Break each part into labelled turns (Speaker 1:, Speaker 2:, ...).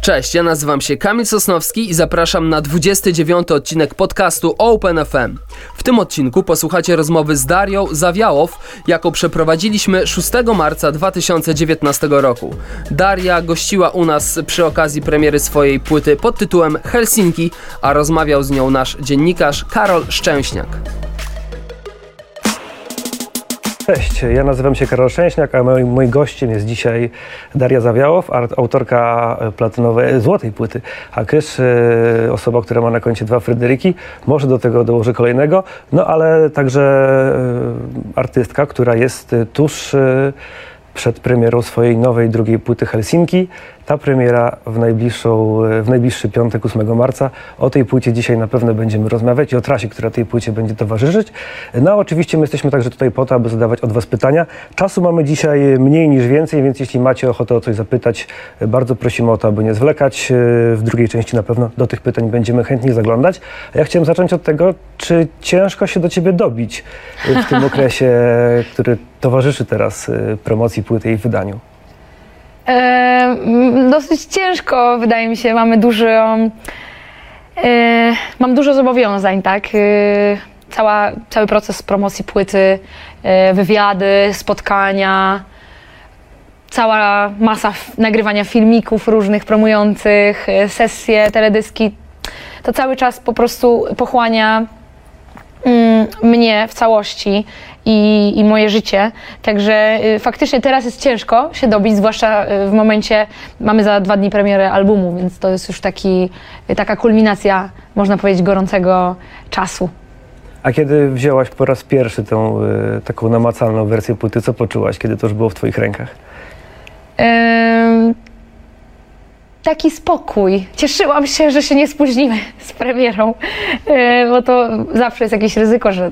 Speaker 1: Cześć, ja nazywam się Kamil Sosnowski i zapraszam na 29 odcinek podcastu Open FM. W tym odcinku posłuchacie rozmowy z Darią Zawiałow, jaką przeprowadziliśmy 6 marca 2019 roku. Daria gościła u nas przy okazji premiery swojej płyty pod tytułem Helsinki, a rozmawiał z nią nasz dziennikarz Karol Szczęśniak.
Speaker 2: Cześć, ja nazywam się Karol Szczęśniak, a moim, moim gościem jest dzisiaj Daria Zawiałow, autorka platynowej, złotej płyty Hakysz, e, osoba, która ma na koncie dwa Fryderyki, może do tego dołoży kolejnego, no ale także e, artystka, która jest tuż e, przed premierą swojej nowej drugiej płyty Helsinki. Ta premiera w, najbliższą, w najbliższy piątek 8 marca. O tej płycie dzisiaj na pewno będziemy rozmawiać i o trasie, która tej płycie będzie towarzyszyć. No oczywiście my jesteśmy także tutaj po to, aby zadawać od Was pytania. Czasu mamy dzisiaj mniej niż więcej, więc jeśli macie ochotę o coś zapytać, bardzo prosimy o to, aby nie zwlekać. W drugiej części na pewno do tych pytań będziemy chętnie zaglądać. A ja chciałem zacząć od tego, czy ciężko się do Ciebie dobić w tym okresie, który towarzyszy teraz promocji płyty i wydaniu?
Speaker 3: E, dosyć ciężko, wydaje mi się. Mamy dużo. E, mam dużo zobowiązań, tak? E, cała, cały proces promocji płyty, e, wywiady, spotkania, cała masa nagrywania filmików różnych promujących, e, sesje, teledyski. To cały czas po prostu pochłania mnie w całości i, i moje życie. Także y, faktycznie teraz jest ciężko się dobić, zwłaszcza y, w momencie, mamy za dwa dni premierę albumu, więc to jest już taki, y, taka kulminacja, można powiedzieć, gorącego czasu.
Speaker 2: A kiedy wzięłaś po raz pierwszy tą taką namacalną wersję płyty, co poczułaś, kiedy to już było w Twoich rękach?
Speaker 3: Taki spokój. Cieszyłam się, że się nie spóźnimy z premierą, yy, bo to zawsze jest jakieś ryzyko, że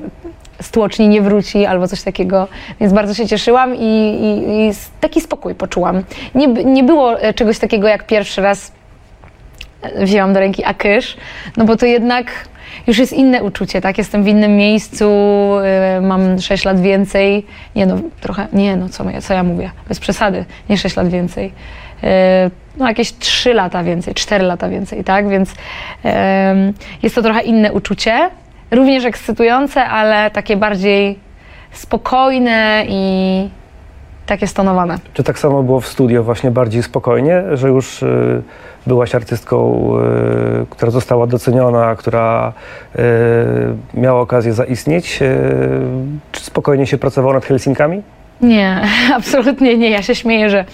Speaker 3: stłoczni nie wróci albo coś takiego, więc bardzo się cieszyłam i, i, i taki spokój poczułam. Nie, nie było e, czegoś takiego jak pierwszy raz e, wzięłam do ręki Akysz, no bo to jednak już jest inne uczucie, tak? Jestem w innym miejscu, mam 6 lat więcej. Nie no, trochę, nie no, co, co ja mówię? Bez przesady, nie 6 lat więcej. No jakieś 3 lata więcej, 4 lata więcej, tak? Więc yy, jest to trochę inne uczucie również ekscytujące, ale takie bardziej spokojne i takie stonowane.
Speaker 2: Czy tak samo było w studio, właśnie bardziej spokojnie, że już y, byłaś artystką, y, która została doceniona, która y, miała okazję zaistnieć? Y, czy spokojnie się pracowało nad Helsinkami?
Speaker 3: Nie, absolutnie nie. Ja się śmieję, że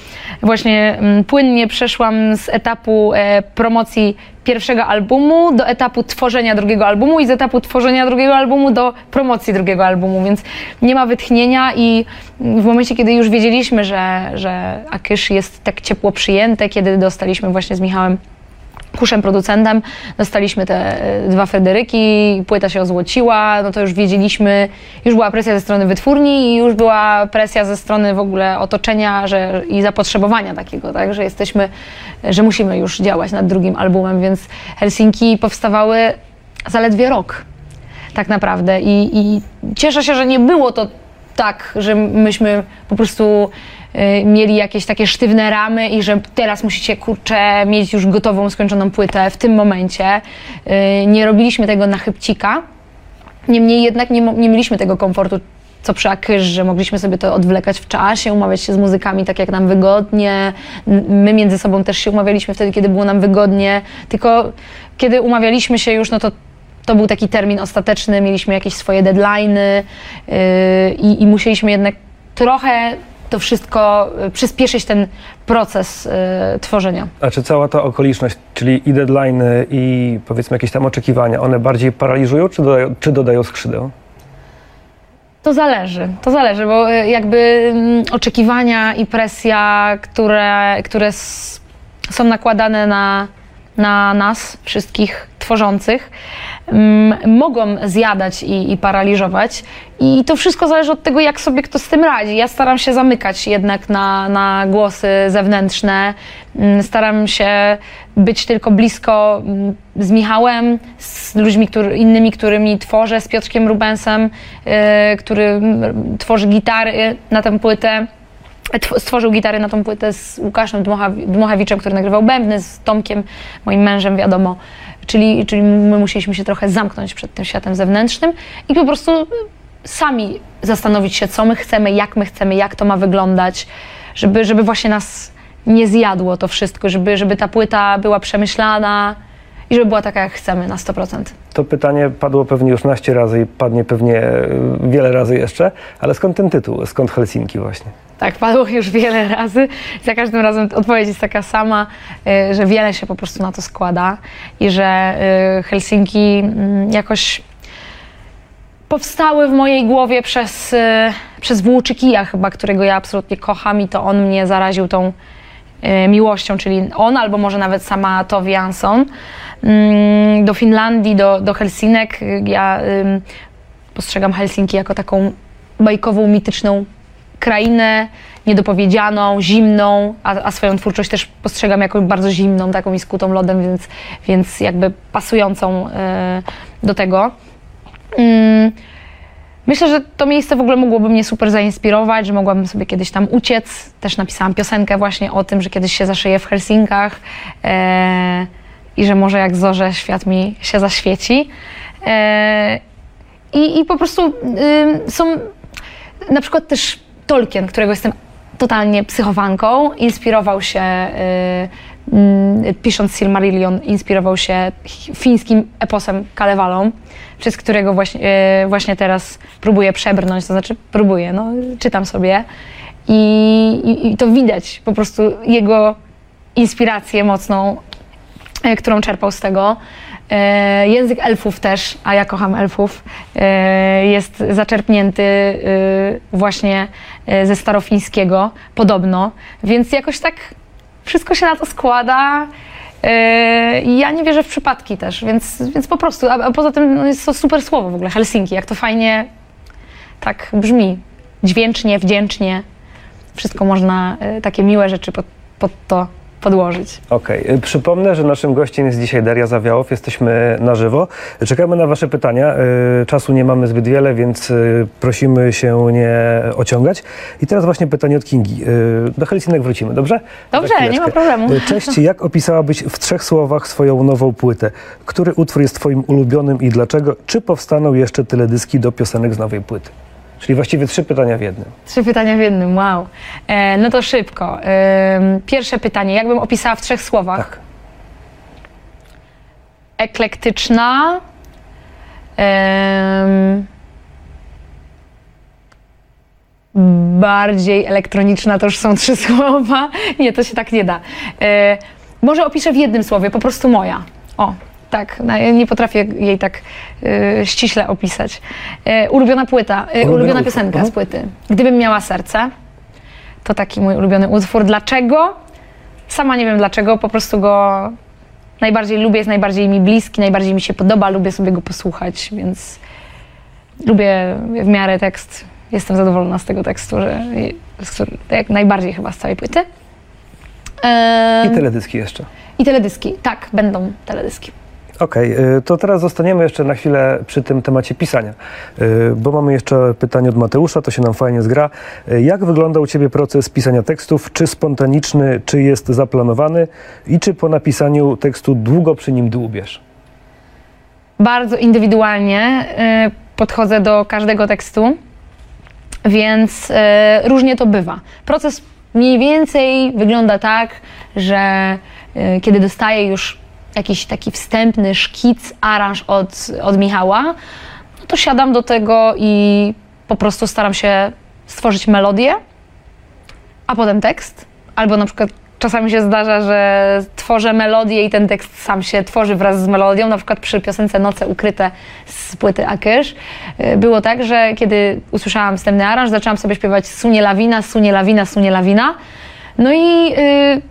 Speaker 3: właśnie mm, płynnie przeszłam z etapu e, promocji pierwszego albumu do etapu tworzenia drugiego albumu i z etapu tworzenia drugiego albumu do promocji drugiego albumu, więc nie ma wytchnienia i w momencie, kiedy już wiedzieliśmy, że, że Akysz jest tak ciepło przyjęte, kiedy dostaliśmy właśnie z Michałem kuszem producentem, dostaliśmy te e, dwa Federyki, płyta się ozłociła, no to już wiedzieliśmy, już była presja ze strony wytwórni i już była presja ze strony w ogóle otoczenia że, i zapotrzebowania takiego, tak, że jesteśmy, że musimy już działać nad drugim albumem, więc Helsinki powstawały zaledwie rok tak naprawdę. I, i cieszę się, że nie było to tak, że myśmy po prostu mieli jakieś takie sztywne ramy i że teraz musicie, kurczę, mieć już gotową, skończoną płytę w tym momencie. Y, nie robiliśmy tego na chybcika. Niemniej jednak nie, nie mieliśmy tego komfortu, co przy Akysz, że mogliśmy sobie to odwlekać w czasie, umawiać się z muzykami tak, jak nam wygodnie. My między sobą też się umawialiśmy wtedy, kiedy było nam wygodnie. Tylko kiedy umawialiśmy się już, no to to był taki termin ostateczny, mieliśmy jakieś swoje deadlines yy, i musieliśmy jednak trochę to wszystko y, przyspieszyć ten proces y, tworzenia.
Speaker 2: A czy cała ta okoliczność, czyli i deadline, i powiedzmy jakieś tam oczekiwania, one bardziej paraliżują, czy dodają, czy dodają skrzydeł?
Speaker 3: To zależy, to zależy, bo y, jakby mm, oczekiwania i presja, które, które są nakładane na, na nas, wszystkich tworzących, mogą zjadać i, i, paraliżować. I to wszystko zależy od tego, jak sobie kto z tym radzi. Ja staram się zamykać jednak na, na głosy zewnętrzne. Staram się być tylko blisko z Michałem, z ludźmi który, innymi, którymi tworzę, z Piotrkiem Rubensem, yy, który tworzy gitary na tę płytę. tw- stworzył gitary na tą płytę z Łukaszem Dmuchaw- Dmuchawiczem, który nagrywał bębny, z Tomkiem, moim mężem, wiadomo. Czyli, czyli my musieliśmy się trochę zamknąć przed tym światem zewnętrznym i po prostu sami zastanowić się, co my chcemy, jak my chcemy, jak to ma wyglądać, żeby, żeby właśnie nas nie zjadło to wszystko, żeby, żeby ta płyta była przemyślana i żeby była taka, jak chcemy na 100%.
Speaker 2: To pytanie padło pewnie już naście razy i padnie pewnie e, wiele razy jeszcze, ale skąd ten tytuł? Skąd Helsinki właśnie?
Speaker 3: Tak, padło już wiele razy. Za każdym razem odpowiedź jest taka sama, y, że wiele się po prostu na to składa i że y, Helsinki mm, jakoś powstały w mojej głowie przez, y, przez Włóczykija chyba, którego ja absolutnie kocham i to on mnie zaraził tą miłością, czyli on albo może nawet sama Tove Jansson mm, do Finlandii, do, do Helsinek. Ja postrzegam Helsinki jako taką bajkową, mityczną krainę niedopowiedzianą, zimną, a, a swoją twórczość też postrzegam jako bardzo zimną, taką i skutą lodem, więc, więc jakby pasującą e, do tego. Mm, Myślę, że to miejsce w ogóle mogłoby mnie super zainspirować, że mogłabym sobie kiedyś tam uciec. Też napisałam piosenkę właśnie o tym, że kiedyś się zaszyję w Helsinkach e, i że może jak zorze świat mi się zaświeci. E, i, po prostu y, są na przykład też Tolkien, którego jestem totalnie psychowanką, inspirował się, y, y, pisząc Silmarillion, inspirował się fińskim eposem Kalewalą, przez którego właśnie, y, właśnie teraz próbuję przebrnąć, to znaczy próbuję, no, czytam sobie i, i, i to widać po prostu jego inspirację mocną, e, którą czerpał z tego. E, język elfów też, a ja kocham elfów, e, jest zaczerpnięty e, właśnie ze starofińskiego, podobno, więc jakoś tak wszystko się na to składa. ja nie wierzę w przypadki też, więc, więc po prostu, a, poza tym no, jest to super słowo w ogóle, Helsinki, jak to fajnie tak brzmi, dźwięcznie, wdzięcznie, wszystko można, takie miłe rzeczy pod, pod to podłożyć.
Speaker 2: Okej, y, przypomnę, że naszym gościem jest dzisiaj Daria Zawiałow. Jesteśmy na żywo. Czekamy na Wasze pytania. Y, Czasu nie mamy zbyt wiele, więc y, prosimy się nie ociągać. I teraz właśnie pytanie od Kingi. Y, Do Helsinek wrócimy, dobrze?
Speaker 3: Dobrze, nie ma problemu.
Speaker 2: Cześć, jak opisałabyś w trzech słowach swoją nową płytę? Który utwór jest Twoim ulubionym i dlaczego? Czy powstaną jeszcze teledyski do piosenek z nowej płyty? Czyli właściwie trzy pytania w jednym.
Speaker 3: Trzy pytania w jednym, wow. E, no to szybko. Em, pierwsze pytanie, jakbym opisała w trzech słowach?
Speaker 2: Tak.
Speaker 3: Eklektyczna. em, bardziej elektroniczna to już są trzy słowa. Nie, to się tak nie da. E, może opiszę w jednym słowie, po prostu moja. O, tak, no, ja nie potrafię jej tak e, ściśle opisać. E, ulubiona płyta,
Speaker 2: Ulubiony
Speaker 3: ulubiona piosenka z płyty. Gdybym miała serce, to taki mój ulubiony utwór. Dlaczego? Sama nie wiem dlaczego, po prostu go najbardziej lubię, jest najbardziej mi bliski, najbardziej mi się podoba, lubię sobie go posłuchać, więc lubię w miarę tekst. Jestem zadowolona z tego tekstu, że jak najbardziej chyba z całej płyty.
Speaker 2: I teledyski jeszcze.
Speaker 3: I teledyski, tak, będą teledyski.
Speaker 2: Okej, y, to teraz zostaniemy jeszcze na chwilę przy tym temacie pisania, y, bo mamy jeszcze pytanie od Mateusza, to się nam fajnie zgra. Y, Jak wygląda u Ciebie proces pisania tekstów? Czy spontaniczny, czy jest zaplanowany? I czy po napisaniu tekstu długo przy nim dłubiesz?
Speaker 3: bardzo indywidualnie y, podchodzę do każdego tekstu, więc różnie to bywa. Proces mniej więcej wygląda tak, że kiedy dostaję już jakiś taki wstępny szkic, aranż od, od Michała, no to siadam do tego i po prostu staram się stworzyć melodię, a potem tekst. Albo na przykład czasami się zdarza, że tworzę melodię i ten tekst sam się tworzy wraz z melodią. Na przykład przy piosence Noce Ukryte z płyty Akysz y, było tak, że kiedy usłyszałam wstępny aranż, zaczęłam sobie śpiewać Sunie Lawina, Sunie Lawina, Sunie Lawina. No i y,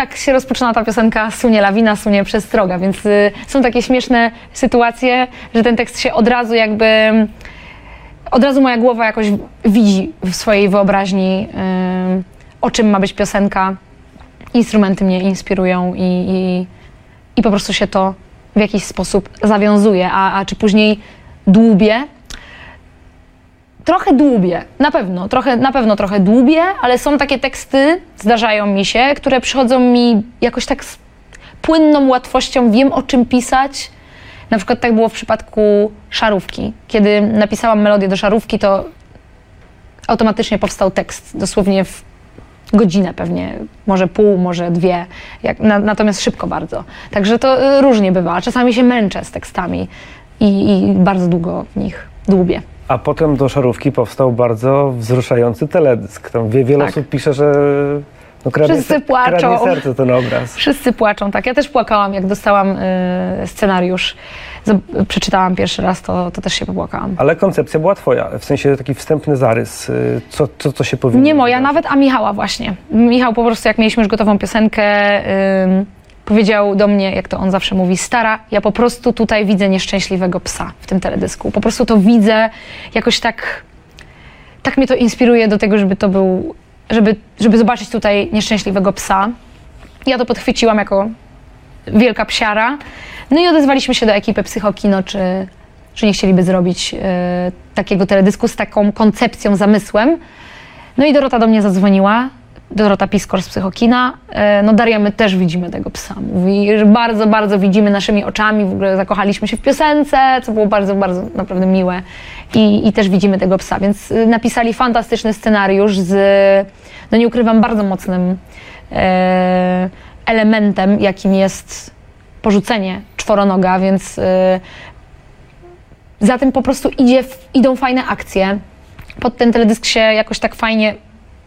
Speaker 3: tak się rozpoczyna ta piosenka Sunie Lawina, Sunie Przestroga, więc y, są takie śmieszne sytuacje, że ten tekst się od razu jakby od razu moja głowa jakoś widzi w swojej wyobraźni, ym, o czym ma być piosenka. Instrumenty mnie inspirują i, i, i po prostu się to w jakiś sposób zawiązuje. A, a czy później dłubię? Trochę dłubię, na pewno, trochę, na pewno trochę dłubię, ale są takie teksty, zdarzają mi się, które przychodzą mi jakoś tak z płynną łatwością, wiem o czym pisać. Na przykład tak było w przypadku Szarówki. Kiedy napisałam melodię do Szarówki, to automatycznie powstał tekst, dosłownie w godzinę pewnie, może pół, może dwie, jak, na, natomiast szybko bardzo. Także to y, różnie bywa. Czasami się męczę z tekstami i, i bardzo długo w nich dłubię.
Speaker 2: A potem do Szarówki powstał bardzo wzruszający teledysk. Tam wie, wiele
Speaker 3: Tak.
Speaker 2: osób pisze, że no, kradnie,
Speaker 3: Wszyscy płaczą.
Speaker 2: kradnie serce ten obraz.
Speaker 3: Wszyscy płaczą, tak. Ja też płakałam, jak dostałam y, scenariusz. Zob- przeczytałam pierwszy raz, to, to też się popłakałam.
Speaker 2: Ale koncepcja była twoja, w sensie taki wstępny zarys, y, co, co, co się powinno
Speaker 3: Nie moja nawet, a Michała właśnie. Michał po prostu, jak mieliśmy już gotową piosenkę, ym, powiedział do mnie, jak to on zawsze mówi, stara, ja po prostu tutaj widzę nieszczęśliwego psa w tym teledysku. Po prostu to widzę jakoś tak, tak mnie to inspiruje do tego, żeby to był, żeby, żeby zobaczyć tutaj nieszczęśliwego psa. Ja to podchwyciłam jako wielka psiara. No i odezwaliśmy się do ekipy Psychokino, czy, czy nie chcieliby zrobić y, takiego teledysku z taką koncepcją, zamysłem. No i Dorota do mnie zadzwoniła. Dorota Piskor z Psychokina. E, No Daria, my też widzimy tego psa. Mówi, że bardzo, bardzo widzimy naszymi oczami. W ogóle zakochaliśmy się w piosence, co było bardzo, bardzo naprawdę miłe. I, i też widzimy tego psa. Więc y, napisali fantastyczny scenariusz z, no nie ukrywam, bardzo mocnym e, elementem, jakim jest porzucenie czworonoga, więc y, za tym po prostu idzie, idą fajne akcje. Pod ten teledysk się jakoś tak fajnie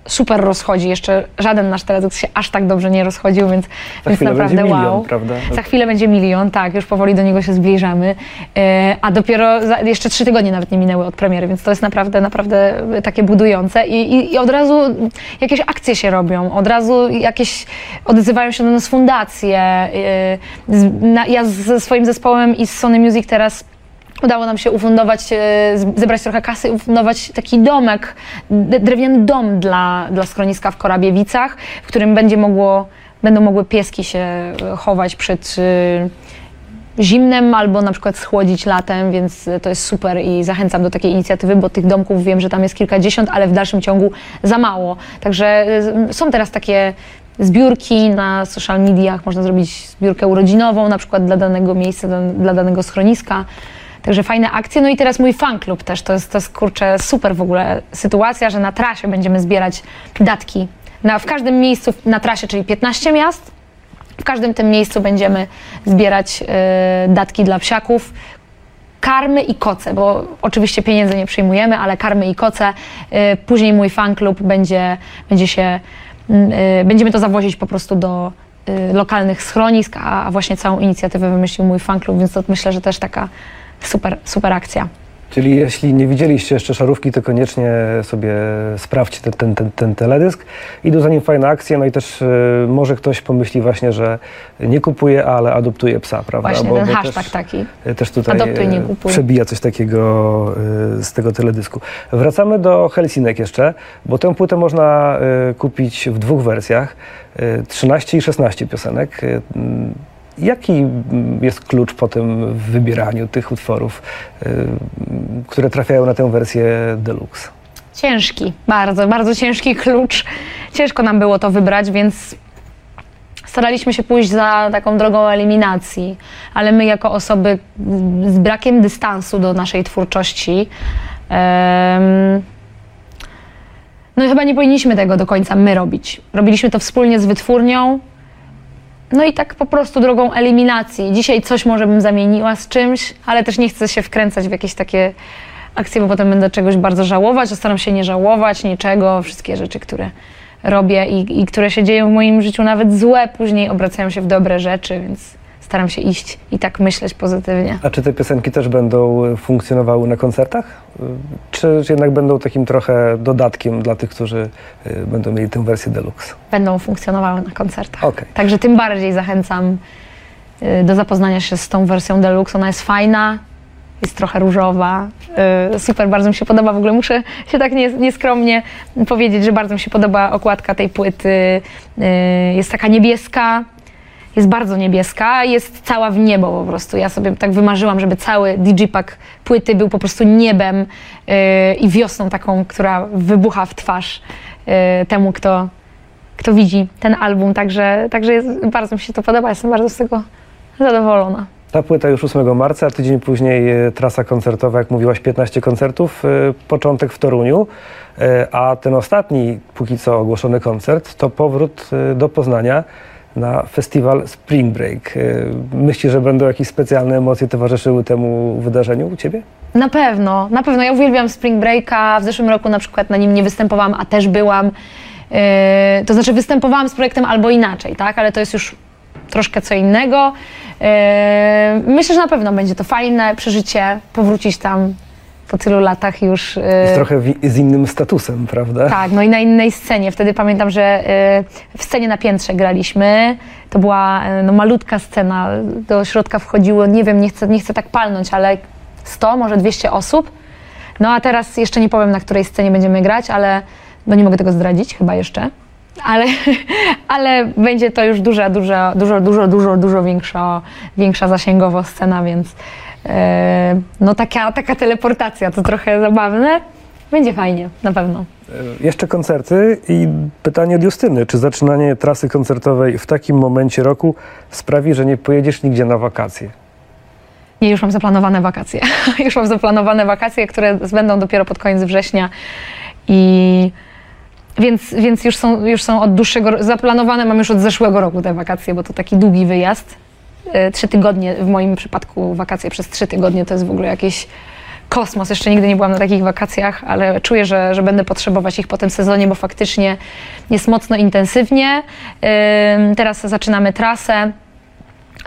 Speaker 3: super rozchodzi. Jeszcze żaden nasz teledysk się aż tak dobrze nie rozchodził, więc,
Speaker 2: Za
Speaker 3: więc naprawdę
Speaker 2: będzie milion,
Speaker 3: wow.
Speaker 2: prawda?
Speaker 3: Za chwilę będzie milion, tak, już powoli do niego się zbliżamy. E, a dopiero za, jeszcze trzy tygodnie nawet nie minęły od premiery, więc to jest naprawdę, naprawdę takie budujące. I, i, I od razu jakieś akcje się robią, od razu jakieś odzywają się do nas fundacje. E, z, na, ja ze swoim zespołem i z Sony Music teraz Udało nam się ufundować, e, zebrać trochę kasy ufundować taki domek, drewniany dom dla, dla schroniska w Korabiewicach, w którym będzie mogło, będą mogły pieski się e, chować przed e, zimnem albo na przykład schłodzić latem, więc to jest super i zachęcam do takiej inicjatywy, bo tych domków wiem, że tam jest kilkadziesiąt, ale w dalszym ciągu za mało. Także są teraz takie zbiórki na social mediach, można zrobić zbiórkę urodzinową na przykład dla danego miejsca, dla danego schroniska. Także fajne akcje. No i teraz mój fan klub też. To jest, to jest kurczę super w ogóle sytuacja, że na trasie będziemy zbierać datki. Na, w każdym miejscu na trasie, czyli 15 miast, w każdym tym miejscu będziemy zbierać e, datki dla psiaków. Karmy i koce, bo oczywiście pieniędzy nie przyjmujemy, ale karmy i koce. E, później mój fan klub będzie, będzie się, e, będziemy to zawozić po prostu do lokalnych schronisk, a, a właśnie całą inicjatywę wymyślił mój fan klub, więc to myślę, że też taka super, super akcja.
Speaker 2: Czyli jeśli nie widzieliście jeszcze Szarówki, to koniecznie sobie sprawdźcie ten, ten, ten, ten teledysk. Idą za nim fajne akcje, no i też y, może ktoś pomyśli właśnie, że nie kupuje, ale adoptuje psa, prawda?
Speaker 3: Właśnie ten
Speaker 2: też-
Speaker 3: hashtag taki.
Speaker 2: Też tutaj
Speaker 3: Adoptuj, nie
Speaker 2: e,
Speaker 3: kupuj.
Speaker 2: przebija coś takiego e, z tego teledysku. Wracamy do Helsinek jeszcze, bo tę płytę można e, kupić w dwóch wersjach, e, 13 i 16 piosenek. Jaki m, jest klucz potem w wybieraniu tych utworów, m, które trafiają na tę wersję deluxe?
Speaker 3: Ciężki, bardzo, bardzo ciężki klucz. Ciężko nam było to wybrać, więc staraliśmy się pójść za taką drogą eliminacji, ale my jako osoby z brakiem dystansu do naszej twórczości, em, no i chyba nie powinniśmy tego do końca my robić. Robiliśmy to wspólnie z wytwórnią, no i tak po prostu drogą eliminacji. Dzisiaj coś może bym zamieniła z czymś, ale też nie chcę się wkręcać w jakieś takie akcje, bo potem będę czegoś bardzo żałować. Staram się nie żałować niczego. Wszystkie rzeczy, które robię i, i które się dzieją w moim życiu, nawet złe, później obracają się w dobre rzeczy, więc staram się iść i tak myśleć pozytywnie.
Speaker 2: A czy te piosenki też będą e, funkcjonowały na koncertach? E, Czy jednak będą takim trochę dodatkiem dla tych, którzy e, będą mieli tę wersję deluxe?
Speaker 3: Będą funkcjonowały na koncertach.
Speaker 2: Okej.
Speaker 3: Także tym bardziej zachęcam y, do zapoznania się z tą wersją deluxe. Ona jest fajna, jest trochę różowa. y, Super, bardzo mi się podoba. W ogóle muszę się tak nies- nieskromnie powiedzieć, że bardzo mi się podoba okładka tej płyty. Y, Jest taka niebieska. Jest bardzo niebieska, jest cała w niebo po prostu. Ja sobie tak wymarzyłam, żeby cały digipack płyty był po prostu niebem yy, i wiosną taką, która wybucha w twarz yy, temu, kto, kto widzi ten album. Także, także jest, bardzo mi się to podoba, jestem bardzo z tego zadowolona.
Speaker 2: Ta płyta już 8 marca, tydzień później e, trasa koncertowa, jak mówiłaś, 15 koncertów, e, początek w Toruniu, e, a ten ostatni, póki co ogłoszony koncert, to powrót do Poznania na festiwal Spring Break. E, Myślisz, że będą jakieś specjalne emocje towarzyszyły temu wydarzeniu u Ciebie?
Speaker 3: Na pewno, na pewno. Ja uwielbiam Spring Breaka. W zeszłym roku na przykład na nim nie występowałam, a też byłam. Yy, to znaczy występowałam z projektem albo inaczej, tak? Ale to jest już troszkę co innego. Yy, myślę, że na pewno będzie to fajne przeżycie, powrócić tam po tylu latach już.
Speaker 2: Jest trochę wi- z innym statusem, prawda?
Speaker 3: tak, no i na innej scenie. Wtedy pamiętam, że y, w scenie na piętrze graliśmy. To była y, no, malutka scena. Do środka wchodziło, nie wiem, nie chcę, nie chcę tak palnąć, ale 100, może 200 osób. No a teraz jeszcze nie powiem, na której scenie będziemy grać, ale no nie mogę tego zdradzić chyba jeszcze. Ale, ale będzie to już duża, duża, dużo, dużo, dużo, dużo większa, większa zasięgowo scena, więc no taka, taka teleportacja to trochę zabawne. Będzie fajnie, na pewno.
Speaker 2: E, Jeszcze koncerty i pytanie od Justyny. Czy zaczynanie trasy koncertowej w takim momencie roku sprawi, że nie pojedziesz nigdzie na wakacje?
Speaker 3: Nie, już mam zaplanowane wakacje. już mam zaplanowane wakacje, które będą dopiero pod koniec września. I więc, więc już, są, już są od dłuższego, zaplanowane mam już od zeszłego roku te wakacje, bo to taki długi wyjazd. E, Trzy tygodnie, w moim przypadku wakacje przez trzy tygodnie to jest w ogóle jakiś kosmos. Jeszcze nigdy nie byłam na takich wakacjach, ale czuję, że, że będę potrzebować ich po tym sezonie, bo faktycznie jest mocno intensywnie. Teraz zaczynamy trasę.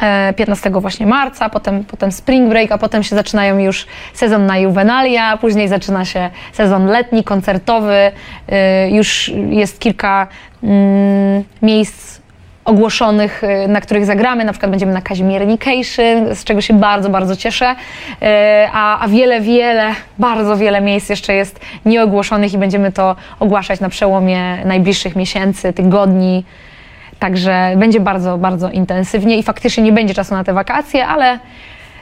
Speaker 3: e, 15 właśnie marca, potem, potem spring break, a potem się zaczynają już sezon na Juvenalia, później zaczyna się sezon letni, koncertowy, y, już jest kilka mm, miejsc ogłoszonych, y, na których zagramy, na przykład będziemy na Kazimiernication, z czego się bardzo, bardzo cieszę, Y, a, a wiele, wiele, bardzo wiele miejsc jeszcze jest nieogłoszonych i będziemy to ogłaszać na przełomie najbliższych miesięcy, tygodni, Także będzie bardzo, bardzo intensywnie i faktycznie nie będzie czasu na te wakacje, ale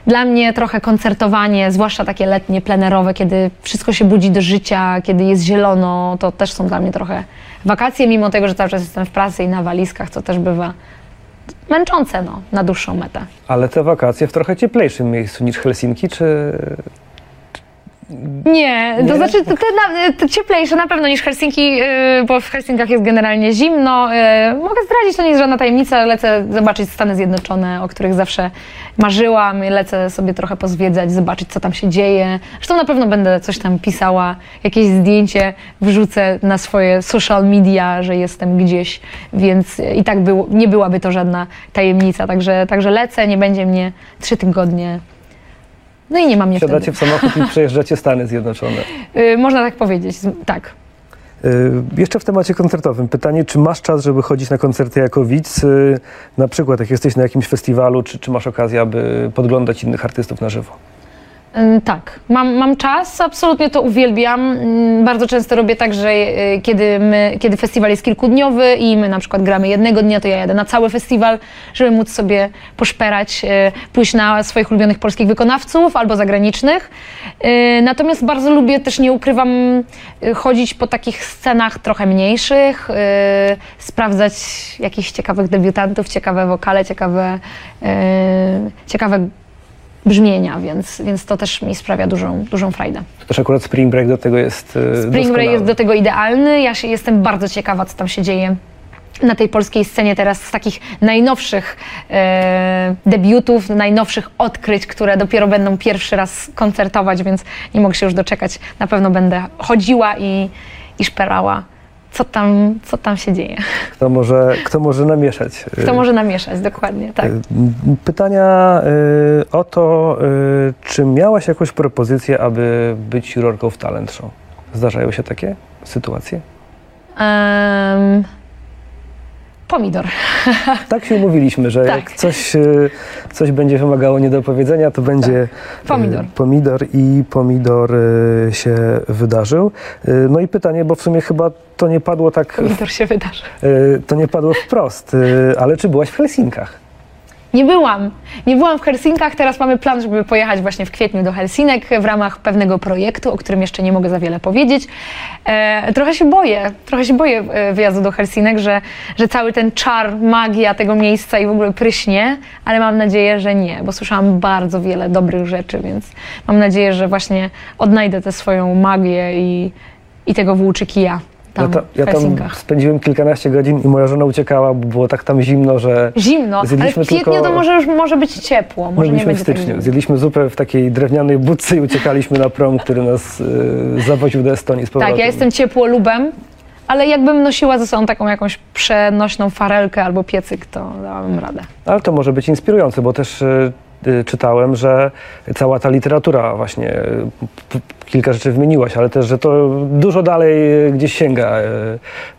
Speaker 3: dla mnie trochę koncertowanie, zwłaszcza takie letnie, plenerowe, kiedy wszystko się budzi do życia, kiedy jest zielono, to też są dla mnie trochę wakacje, mimo tego, że cały czas jestem w pracy i na walizkach, to też bywa męczące no, na dłuższą metę.
Speaker 2: Ale te wakacje w trochę cieplejszym miejscu niż Helsinki, czy
Speaker 3: Nie, to
Speaker 2: Nie?
Speaker 3: znaczy te, te, te cieplejsze na pewno niż Helsinki, yy, bo w Helsinkach jest generalnie zimno. Yy, mogę zdradzić, to nie jest żadna tajemnica, lecę zobaczyć Stany Zjednoczone, o których zawsze marzyłam. Lecę sobie trochę pozwiedzać, zobaczyć co tam się dzieje. Zresztą na pewno będę coś tam pisała, jakieś zdjęcie wrzucę na swoje social media, że jestem gdzieś, więc i tak było, nie byłaby to żadna tajemnica. Także, także lecę, nie będzie mnie trzy tygodnie. No i nie mam mnie wtedy.
Speaker 2: siadacie w samochód i przejeżdżacie Stany Zjednoczone?
Speaker 3: Y, można tak powiedzieć, tak.
Speaker 2: Y, Jeszcze w temacie koncertowym pytanie, czy masz czas, żeby chodzić na koncerty jako widz? Y, Na przykład jak jesteś na jakimś festiwalu, czy, czy masz okazję, aby podglądać innych artystów na żywo?
Speaker 3: Tak, mam, mam czas, absolutnie to uwielbiam. Mm, Bardzo często robię tak, że y, kiedy, my, kiedy festiwal jest kilkudniowy i my na przykład gramy jednego dnia, to ja jadę na cały festiwal, żeby móc sobie poszperać, y, pójść na swoich ulubionych polskich wykonawców albo zagranicznych. Y, Natomiast bardzo lubię też, nie ukrywam, chodzić po takich scenach trochę mniejszych, sprawdzać jakichś ciekawych debiutantów, ciekawe wokale, ciekawe, ciekawe brzmienia, więc, więc to też mi sprawia dużą, dużą frajdę.
Speaker 2: Też akurat Spring Break do tego jest y,
Speaker 3: Spring Break
Speaker 2: doskonały.
Speaker 3: jest do tego idealny. Ja się, jestem bardzo ciekawa, co tam się dzieje na tej polskiej scenie teraz z takich najnowszych e, debiutów, najnowszych odkryć, które dopiero będą pierwszy raz koncertować, więc nie mogę się już doczekać. Na pewno będę chodziła i, i szperała, co tam, co tam się dzieje.
Speaker 2: Kto może, kto może namieszać?
Speaker 3: Kto
Speaker 2: Y,
Speaker 3: może namieszać, dokładnie, tak.
Speaker 2: y, Pytania y, o to, czy miałaś jakąś propozycję, aby być jurorką w talent show? Zdarzają się takie sytuacje?
Speaker 3: Em, pomidor.
Speaker 2: Tak się umówiliśmy, że
Speaker 3: Tak.
Speaker 2: jak coś, y, coś będzie wymagało niedopowiedzenia, to będzie y,
Speaker 3: Pomidor.
Speaker 2: pomidor i pomidor y, się wydarzył. No i pytanie, bo w sumie chyba to nie padło tak,
Speaker 3: Pomidor się wydarzy.
Speaker 2: y, to nie padło wprost, ale czy byłaś w Helsinkach?
Speaker 3: Nie byłam. Nie byłam w Helsinkach. Teraz mamy plan, żeby pojechać właśnie w kwietniu do Helsinek w ramach pewnego projektu, o którym jeszcze nie mogę za wiele powiedzieć. E, trochę się boję, trochę się boję e, wyjazdu do Helsinek, że, że cały ten czar, magia tego miejsca i w ogóle pryśnie, ale mam nadzieję, że nie, bo słyszałam bardzo wiele dobrych rzeczy, więc mam nadzieję, że właśnie odnajdę tę swoją magię i, i tego włóczykija tam
Speaker 2: ja, ta, ja tam spędziłem kilkanaście godzin i moja żona uciekała, bo było tak tam zimno, że
Speaker 3: Zimno, ale w kwietniu
Speaker 2: tylko-
Speaker 3: to może już może być ciepło, może nie
Speaker 2: w
Speaker 3: tak
Speaker 2: styczniu. Zjedliśmy zupę w takiej drewnianej budce i uciekaliśmy na prom, który nas y, zawoził do Estonii z powrotem.
Speaker 3: Tak, ja jestem ciepłolubem, ale jakbym nosiła ze sobą taką jakąś przenośną farelkę albo piecyk, to dałabym radę.
Speaker 2: Ale to może być inspirujące, bo też y, czytałem, że cała ta literatura właśnie, y, kilka rzeczy wymieniłaś, ale też, że to dużo dalej y, gdzieś sięga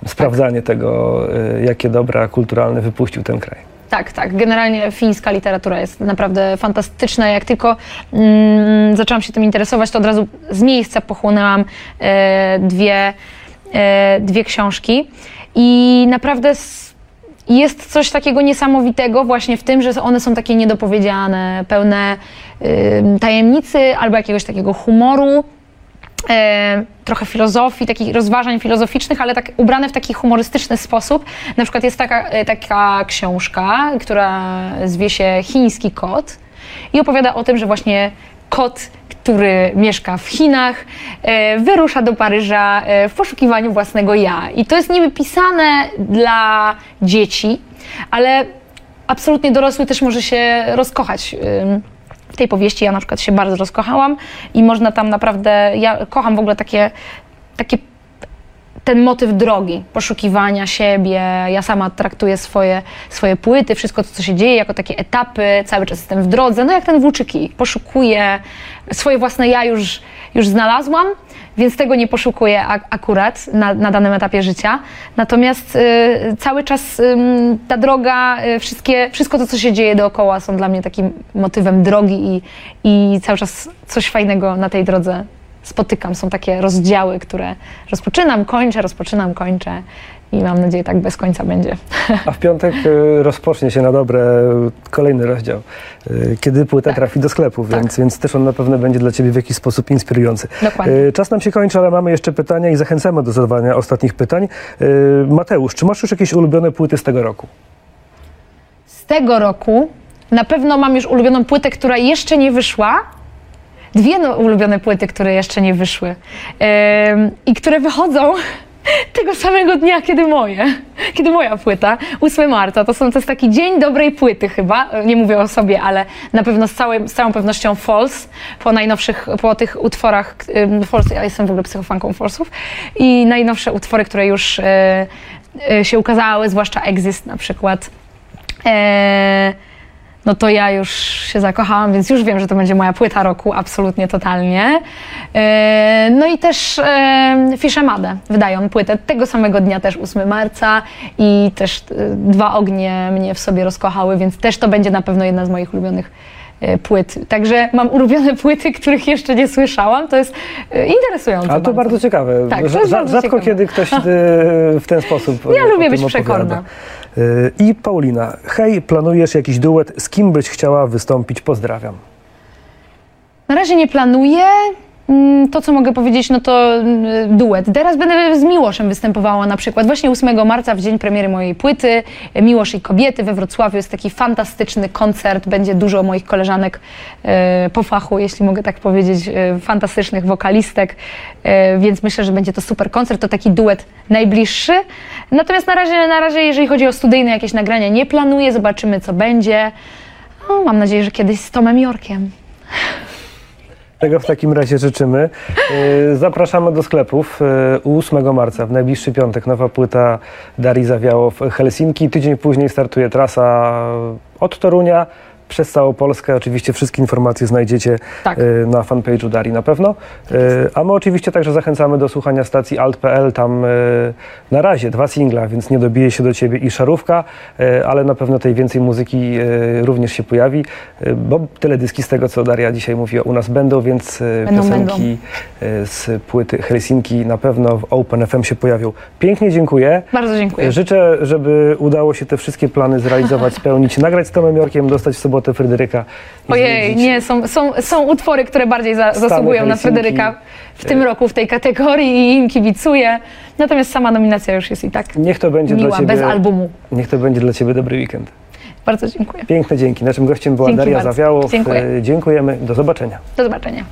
Speaker 2: y, sprawdzanie tego, y, jakie dobra kulturalne wypuścił ten kraj.
Speaker 3: Tak, tak. Generalnie fińska literatura jest naprawdę fantastyczna. Jak tylko mm, zaczęłam się tym interesować, to od razu z miejsca pochłonęłam dwie, dwie książki i naprawdę s- jest coś takiego niesamowitego właśnie w tym, że one są takie niedopowiedziane, pełne ym, tajemnicy albo jakiegoś takiego humoru e, trochę filozofii, takich rozważań filozoficznych, ale tak ubrane w taki humorystyczny sposób. Na przykład jest taka, e, taka książka, która zwie się Chiński kot i opowiada o tym, że właśnie kot, który mieszka w Chinach, e, wyrusza do Paryża e, w poszukiwaniu własnego ja. I to jest niby pisane dla dzieci, ale absolutnie dorosły też może się rozkochać. w tej powieści ja na przykład się bardzo rozkochałam i można tam naprawdę, ja kocham w ogóle takie, takie ten motyw drogi, poszukiwania siebie. Ja sama traktuję swoje, swoje płyty, wszystko to, co się dzieje, jako takie etapy, cały czas jestem w drodze, no jak ten włóczyki. Poszukuję, swoje własne ja już, już znalazłam, więc tego nie poszukuję ak- akurat na, na danym etapie życia. Natomiast y, cały czas ym, ta droga, y, wszystkie, wszystko to, co się dzieje dookoła są dla mnie takim motywem drogi i, i cały czas coś fajnego na tej drodze spotykam. Są takie rozdziały, które rozpoczynam, kończę, rozpoczynam, kończę i mam nadzieję, tak bez końca będzie.
Speaker 2: A w piątek y, rozpocznie się na dobre kolejny rozdział, y, kiedy płyta
Speaker 3: Tak.
Speaker 2: trafi do sklepu,
Speaker 3: Tak.
Speaker 2: więc, więc też on na pewno będzie dla Ciebie w jakiś sposób inspirujący.
Speaker 3: Dokładnie.
Speaker 2: Y, Czas nam się kończy, ale mamy jeszcze pytania i zachęcamy do zadawania ostatnich pytań. Mateusz, czy masz już jakieś ulubione płyty z tego roku?
Speaker 3: Z tego roku na pewno mam już ulubioną płytę, która jeszcze nie wyszła. Dwie no, ulubione płyty, które jeszcze nie wyszły i które wychodzą tego samego dnia, kiedy moje, kiedy moja płyta, 8 marca. To, są, to jest taki dzień dobrej płyty chyba, nie mówię o sobie, ale na pewno z, całej, z całą pewnością False, po najnowszych, po tych utworach, False, ja jestem w ogóle psychofanką Falsów i najnowsze utwory, które już y, y, się ukazały, zwłaszcza Exist na przykład. E, no to ja już się zakochałam, więc już wiem, że to będzie moja płyta roku, absolutnie, totalnie. E, no i też e, Fiszemadę wydają płytę tego samego dnia, też 8 marca i też e, Dwa ognie mnie w sobie rozkochały, więc też to będzie na pewno jedna z moich ulubionych płyt. Także mam ulubione płyty, których jeszcze nie słyszałam, to jest interesujące
Speaker 2: Ale to bardzo ciekawe.
Speaker 3: Tak, to bardzo
Speaker 2: Rzadko
Speaker 3: ciekawe.
Speaker 2: kiedy ktoś w ten sposób
Speaker 3: Ja lubię być
Speaker 2: opowiada.
Speaker 3: przekorna.
Speaker 2: Y, I Paulina, hej, planujesz jakiś duet, z kim byś chciała wystąpić? Pozdrawiam.
Speaker 3: Na razie nie planuję. Mm, To, co mogę powiedzieć, no to mm, duet. Teraz będę z Miłoszem występowała na przykład. Właśnie 8 marca, w dzień premiery mojej płyty, Miłosz i kobiety we Wrocławiu. Jest taki fantastyczny koncert. Będzie dużo moich koleżanek e, po fachu, jeśli mogę tak powiedzieć, e, fantastycznych wokalistek. E, więc myślę, że będzie to super koncert. To taki duet najbliższy. Natomiast na razie, na razie jeżeli chodzi o studyjne jakieś nagrania, nie planuję. Zobaczymy, co będzie. No, mam nadzieję, że kiedyś z Tomem Jorkiem.
Speaker 2: Tego w takim razie życzymy. Y, Zapraszamy do sklepów. Y, 8 marca, w najbliższy piątek, nowa płyta Darii Zawiało w Helsinki. Tydzień później startuje trasa od Torunia przez całą Polskę. Oczywiście wszystkie informacje znajdziecie
Speaker 3: Tak.
Speaker 2: e, na fanpage'u Darii na pewno. E, A my oczywiście także zachęcamy do słuchania stacji alt.pl. Tam e, na razie dwa singla, więc nie dobije się do ciebie i szarówka, ale na pewno tej więcej muzyki również się pojawi, bo teledyski z tego, co Daria dzisiaj mówiła, u nas będą, więc
Speaker 3: Będą,
Speaker 2: piosenki e, z płyty Helsinki na pewno w Open FM się pojawią. Pięknie dziękuję.
Speaker 3: Bardzo dziękuję.
Speaker 2: Życzę, żeby udało się te wszystkie plany zrealizować, spełnić, nagrać z Tomem Jorkiem, dostać w sobotę Fryderyka. i
Speaker 3: Ojej,
Speaker 2: zwiedzić.
Speaker 3: nie, są, są, są utwory, które bardziej za, zasługują na
Speaker 2: Helsinki.
Speaker 3: Fryderyka w tym roku w tej kategorii i im kibicuję. Natomiast sama nominacja już jest i tak
Speaker 2: Niech to będzie
Speaker 3: miła,
Speaker 2: dla ciebie,
Speaker 3: bez albumu.
Speaker 2: Niech to będzie dla ciebie dobry weekend.
Speaker 3: Bardzo dziękuję.
Speaker 2: Piękne dzięki. Naszym gościem była
Speaker 3: Dzięki
Speaker 2: Daria
Speaker 3: bardzo.
Speaker 2: Zawiałow.
Speaker 3: Dziękuję.
Speaker 2: E, Dziękujemy. Do zobaczenia.
Speaker 3: Do zobaczenia.